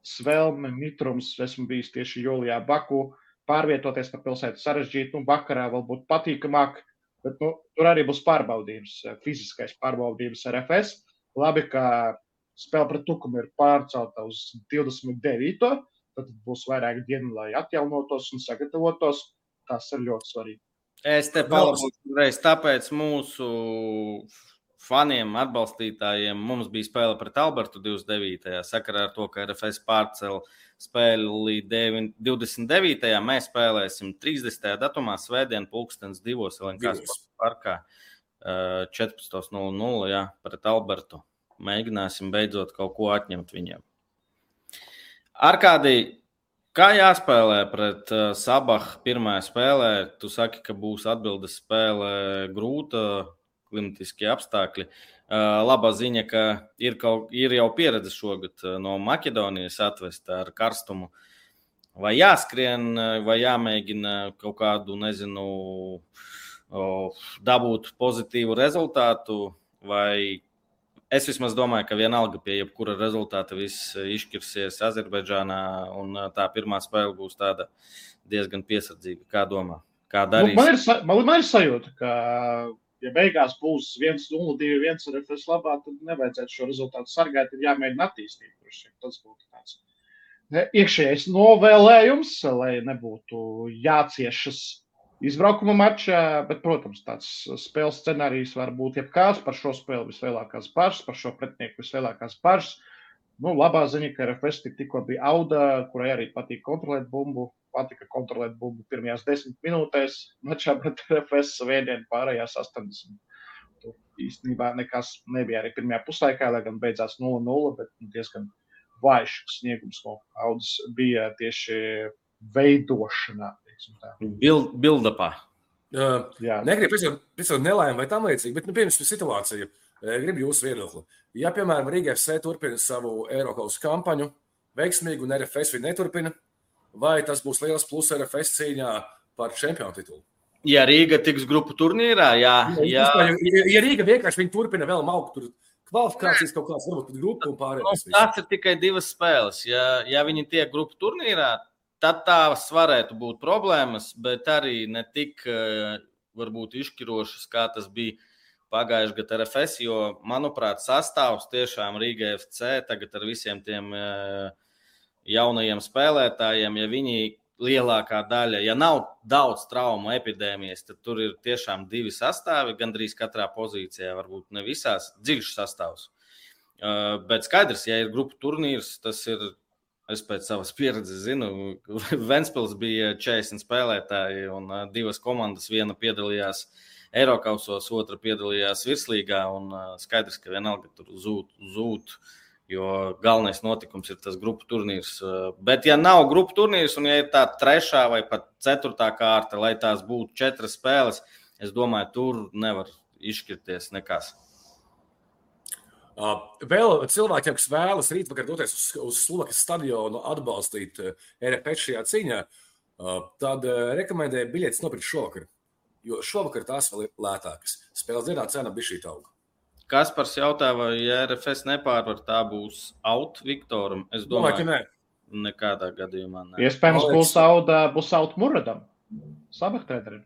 Svelme, Mitrums. Esmu bijis tieši jūlijā Baku. Pārvietoties pa pilsētu sarežģīti, un vakarā vēl būtu patīkamāk. Bet nu, tur arī būs pārbaudījums, fiziskais pārbaudījums ar FS. Labi, ka spēle pret Tukumu ir pārcelta uz 29. Tad būs vairāk dienu, lai atjaunotos un sagatavotos tas ir ļoti svarīgi. Es te palabošu reiz, tāpēc mūsu faniem, atbalstītājiem. Mums bija spēle pret Albertu 29. sakarā ar to, ka RFS pārcēla spēli 29. Mēs spēlēsim 30. datumā, Svētdien, pulkstenis divos Lenkas parkā 14.00 jā, pret Albertu. Mēģināsim beidzot kaut ko atņemt viņiem. Ar kādī Kā jāspēlē pret uh, Sabahu pirmajā spēlē? Tu saki, ka būs atbildes spēle grūta, klimatiski apstākļi. Uh, labā ziņa, ka ir, kaut, ir jau pieredze šogad uh, no Maķedonijas atvesta ar karstumu. Vai jāskrien, vai jāmēģina kaut kādu, nezinu, dabūt pozitīvu rezultātu, vai Es vismaz domāju, ka vienalga pie jebkura rezultāta viss izšķirsies Azerbaidžānā, un tā pirmā spēle būs tāda diezgan piesardzīga. Kā domā? Kā darīs? Nu, man, ir, man, man ir sajūta, ka, ja beigās būs 1-0, 2-1 ar FS labā, tad nevajadzētu šo rezultātu sargāt, ir jāmēģina attīstīt. Tas būtu tāds iekšējais novēlējums, lai nebūtu jāciešas izbraukuma mačā, bet, protams, tāds spēles scenārijs var būt jebkāds. Par šo spēli vislielākās bažas, par šo pretinieku vislielākās bažas. Nu, labā ziņa, ka RFS tikko bija Auda, kurai arī patīk kontrolēt bumbu. Patika kontrolēt bumbu pirmajās desmit minūtēs, mačā pret RFS vēdienu pārējās 80. Tur īstenībā nekas nebija arī pirmajā puslaikā, lai gan beidzās 0-0, bet nu, diezgan vājš sniegums no Audas bija tieši veidošanā. Bild, Bildapā. Uh, Negribu piesaistīt nelaimi vai tam līdzīgi, bet, nu, piemēram, situāciju. Gribu jūsu viedokli. Ja, piemēram, Rīga FC turpina savu Eiropas kampaņu, veiksmīgi un RFS viņa neturpina, vai tas būs liels pluss RFS cīņā par čempionu titulu? Ja Rīga tiks grupu turnīrā, jā. jā. Ja, ja Rīga vienkārši viņa turpina vēl maukt, tur kvalifikācijas kaut kāds, varbūt pat grupu un pārējais. Nu, tas ir tikai divas spēles. Ja, ja viņi tiek grupu turnīrā, tad tās varētu būt problēmas, bet arī ne tik eh, varbūt izšķirošas, kā tas bija pagājušajā gadā RFS. Jo, manuprāt, sastāvs tiešām Rīgā FC tagad ar visiem tiem eh, jaunajiem spēlētājiem, ja viņi lielākā daļa, ja nav daudz traumu epidēmijas, tad tur ir tiešām divi sastāvi, gandrīz katrā pozīcijā, varbūt ne visās, dziļš sastāvs. Uh, bet skaidrs, ja ir grupu turnīrs, tas ir Es pēc savas pieredzes zinu, ka Ventspils bija 40 spēlētāji un divas komandas. Viena piedalījās Eiropausos, otra piedalījās virslīgā. Skaidrs, ka vienalga tur zūd, zūd, jo galvenais notikums ir tas grupu turnīrs. Bet, ja nav grupu turnīrs un ja ir tā trešā vai pat ceturtā kārta, lai tās būtu četras spēles, es domāju, tur nevar izšķirties nekas. Uh, vēl cilvēkiem, kas vēlas rītvakar doties uz, uz Slovakas stadionu, atbalstīt uh, RFS šajā cīņā, uh, tad rekomendēju biļetes nopirkt šovakar. Jo šovakar tās vēl ir lētākas. Spēles dienā cena bija šī auga. Kaspars jautā, vai ja RFS nepārvar, tā būs out Viktoram. Es domāju, domāju ka nē. Nekādā gadījumā. Ne. Iespējams, būs out, būs out Muradam. Sabahtēdrim.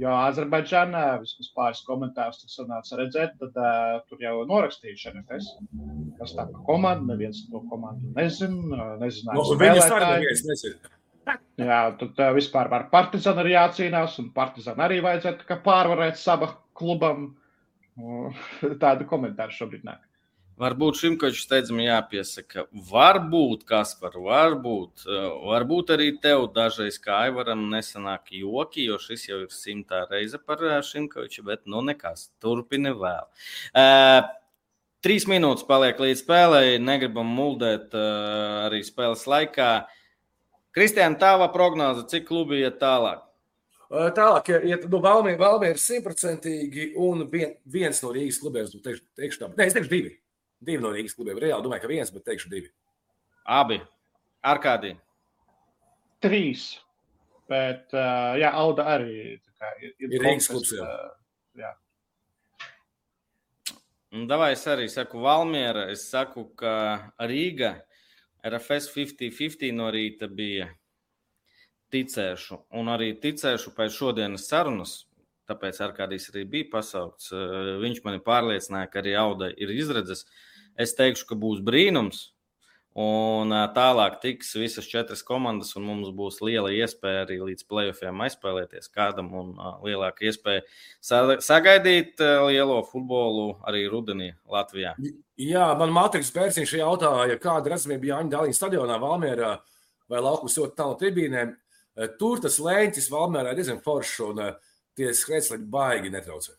Jo Azerbaidžānā vismaz pāris komentārus tas sanāca redzēt, tad uh, tur jau norakstīja NFS, kas tā pa komandu, neviens to komandu nezin, nezināja. No, viņas arī neviens nezin. Jā, tad uh, vispār ar Partizanu arī jācīnās, un Partizanu arī vajadzētu pārvarēt saba klubam. Tādu komentāru šobrīd nāk. Varbūt Šimkočs steidzami jāpiesaka. Varbūt, kas par varbūt, varbūt arī tev dažreiz kā Aivaram nesanāk joki, jo šis jau ir simtā reize par eh, Šimkoču, bet nu nekas, turpini vēl. Uh, trīs minūtes paliek līdz spēlei, negribam muldēt uh, arī spēles laikā. Kristiāna, tava prognoze, cik klubi iet tālāk? Tālāk, ja nu, Valmiera ir simtprocentīgi un vien, viens no Rīgas klubiem, teikšu, teikšu tā, ne, es teikšu divi. Divi no Rīgas klubiem. Reāli domāju, ka viens, bet teikšu divi. Abi. Ar kādiem? Trīs. Bet, uh, jā, Auda arī kā, ir, ir, ir Rīgas klubs. Jā. Uh, jā. Davai es arī saku Valmiera. Es saku, ka Rīga RFS 50-50 no rīta bija ticēšu. Un arī ticēšu pēc šodienas sarunas tāpēc ar kādīs arī bija pasaukts. Viņš mani pārliecināja, ka arī Auda ir izredzes. Es teikšu, ka būs brīnums. Un tālāk tiks visas četras komandas, un mums būs liela iespēja arī līdz playoffiem aizspēlēties kādam, un lielāka iespēja sagaidīt lielo futbolu arī rudenī Latvijā. Jā, man Matriks Bērziņš jautāja, kāda redzamība Jāņa Dāļina stadionā Valmierā vai laukums ļoti tālu tribīnēm. Tur tas lēņķis Valmērā ir diezgan foršs, un tie skrēsleņi baigi netraucē.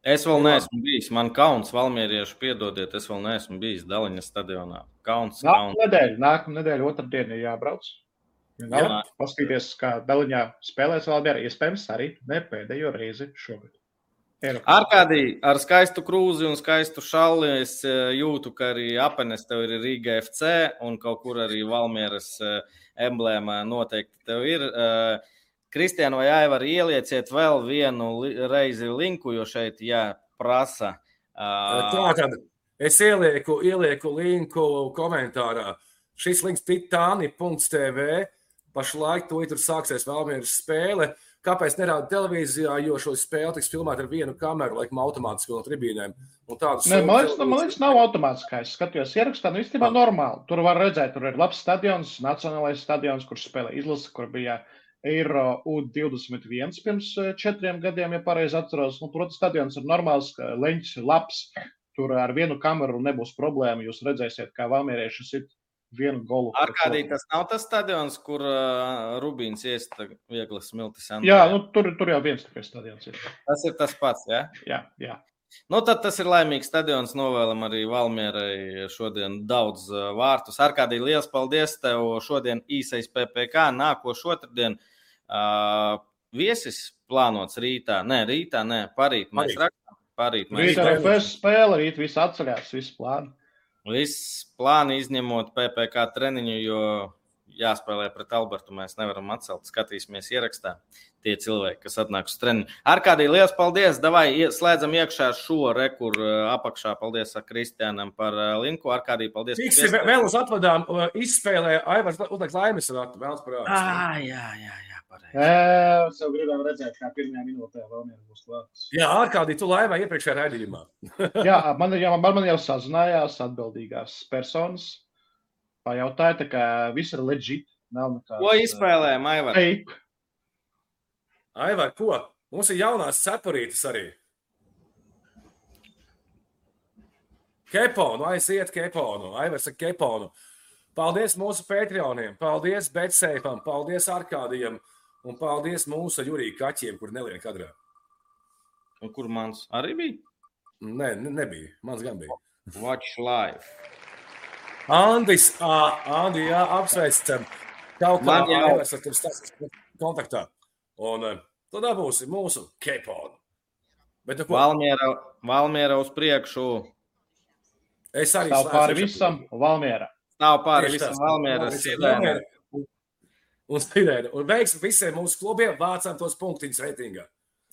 Es vēl neesmu bijis. Man kauns, Valmērieši, piedodiet, es vēl neesmu bijis Daliņas stadionā. Kauns. Nākamā nedēļa, nākamā nedēļa, otrdien ir jābrauc. Jā, paskatīties, kā Daliņā spēlēs Valmērā. Iespējams, arī ne pēdējo reizi šogad. Arkādī ar skaistu krūzi un skaistu šalli es eh, jūtu, ka arī apenes tev ir Rīga FC un kaut kur arī Valmieras eh, emblēma noteikti tev ir. Uh, Kristiāna vai Aivar, ielieciet vēl vienu reizi linku, jo šeit jāprasa. Uh... Tā tad es ielieku, ielieku linku komentārā. Šis links titāni.tv. Pašlaik to tur sāksies Valmieras spēle. Kāpēc nerāda televīzijā, jo šo spēli tiks filmēta ar vienu kameru, laikam, automātiski no tribīnēm. Ne, man liekas, man liekas, nav automātiski. Es skatījos, ierakstā, nu, īstenībā normāli. Tur var redzēt, tur ir labs stadions, nacionālais stadions, kurš spēlē izlase, kur bija uh, Eiro U21 pirms eh, četriem gadiem, ja pareizi atceros. Nu, protams, stadions ir normāls, leņķis ir labs. Tur ar vienu kameru nebūs problēma. Jūs redzēsiet, kā valmierieši sit vienu golu. Ar kādī tas nav tas stadions, kur uh, Rubīns iest viegli smiltis. Jā, nu, tur, tur jau viens tikai stadions ir. Tas ir tas pats, jā? Jā, jā. Nu, tad tas ir laimīgs stadions. Novēlam arī Valmierai šodien daudz vārtus. Ar kādī liels paldies tev šodien īsais PPK. Nākošais otrdien Uh, viesis plānots rītā, nē, rītā, nē, parīt. Mēs parīt. rakstām, parīt. Mēs rītā ir pēc spēle, rīt viss atceļās, viss plāni. Viss plāni izņemot PPK treniņu, jo jāspēlē pret Albertu. Mēs nevaram atcelt. Skatīsimies ierakstā. Tie cilvēki, kas atnāk uz treniņu. Ar kādī liels paldies! Davai slēdzam iekšā šo rekuru apakšā. Paldies Kristiānam par linku. Ar kādī paldies! Fiks, vēl uz atvadām izspēlē Aivars uzliek laimes ratu. Vēlas parādīt. Ah, jā, jā, jā. Es jau gribēju redzēt, kā pirmajā minūtē vēl viens būs klāts. Jā, ārkārtīgi tu laimē iepriekšējā raidījumā. jā, man, jā, man, man jau sazinājās atbildīgās personas. Pajautāja, tā kā viss ir legit. Nav nekāds. Ko izspēlējām, Aivar? Fake. Aivar, ko? Mums ir jaunās cepurītes arī. Keponu, aiziet keponu. Aivars ar keponu. Paldies mūsu Patreoniem, paldies Betseifam, paldies Arkādijam. Un paldies mūsu Jurija kaķiem, kur neliek kadrā. Un kur mans arī bija? Nē, ne, nebija. Mans gan bija. Watch live. Andris, Andi, jā, apsveicam. Kaut kā jau esat kontaktā. Un tad dabūsim mūsu keponu. Bet, nu, Valmiera, Valmiera uz priekšu. Es arī stāvu pāri visam Valmiera. Stāvu pāri visam Valmiera un sirēna. Un veiksmi visiem mūsu klubiem, vācām tos punktiņus reitingā.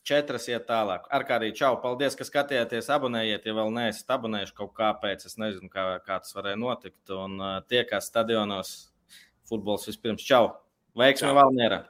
Četras iet tālāk. Ar kādī čau, paldies, ka skatījāties, abonējiet, ja vēl neesat abonējuši kaut kāpēc. Es nezinu, kā, kā tas varēja notikt. Un uh, tie, kas stadionos, futbols vispirms čau. Veiksmi Valmiera!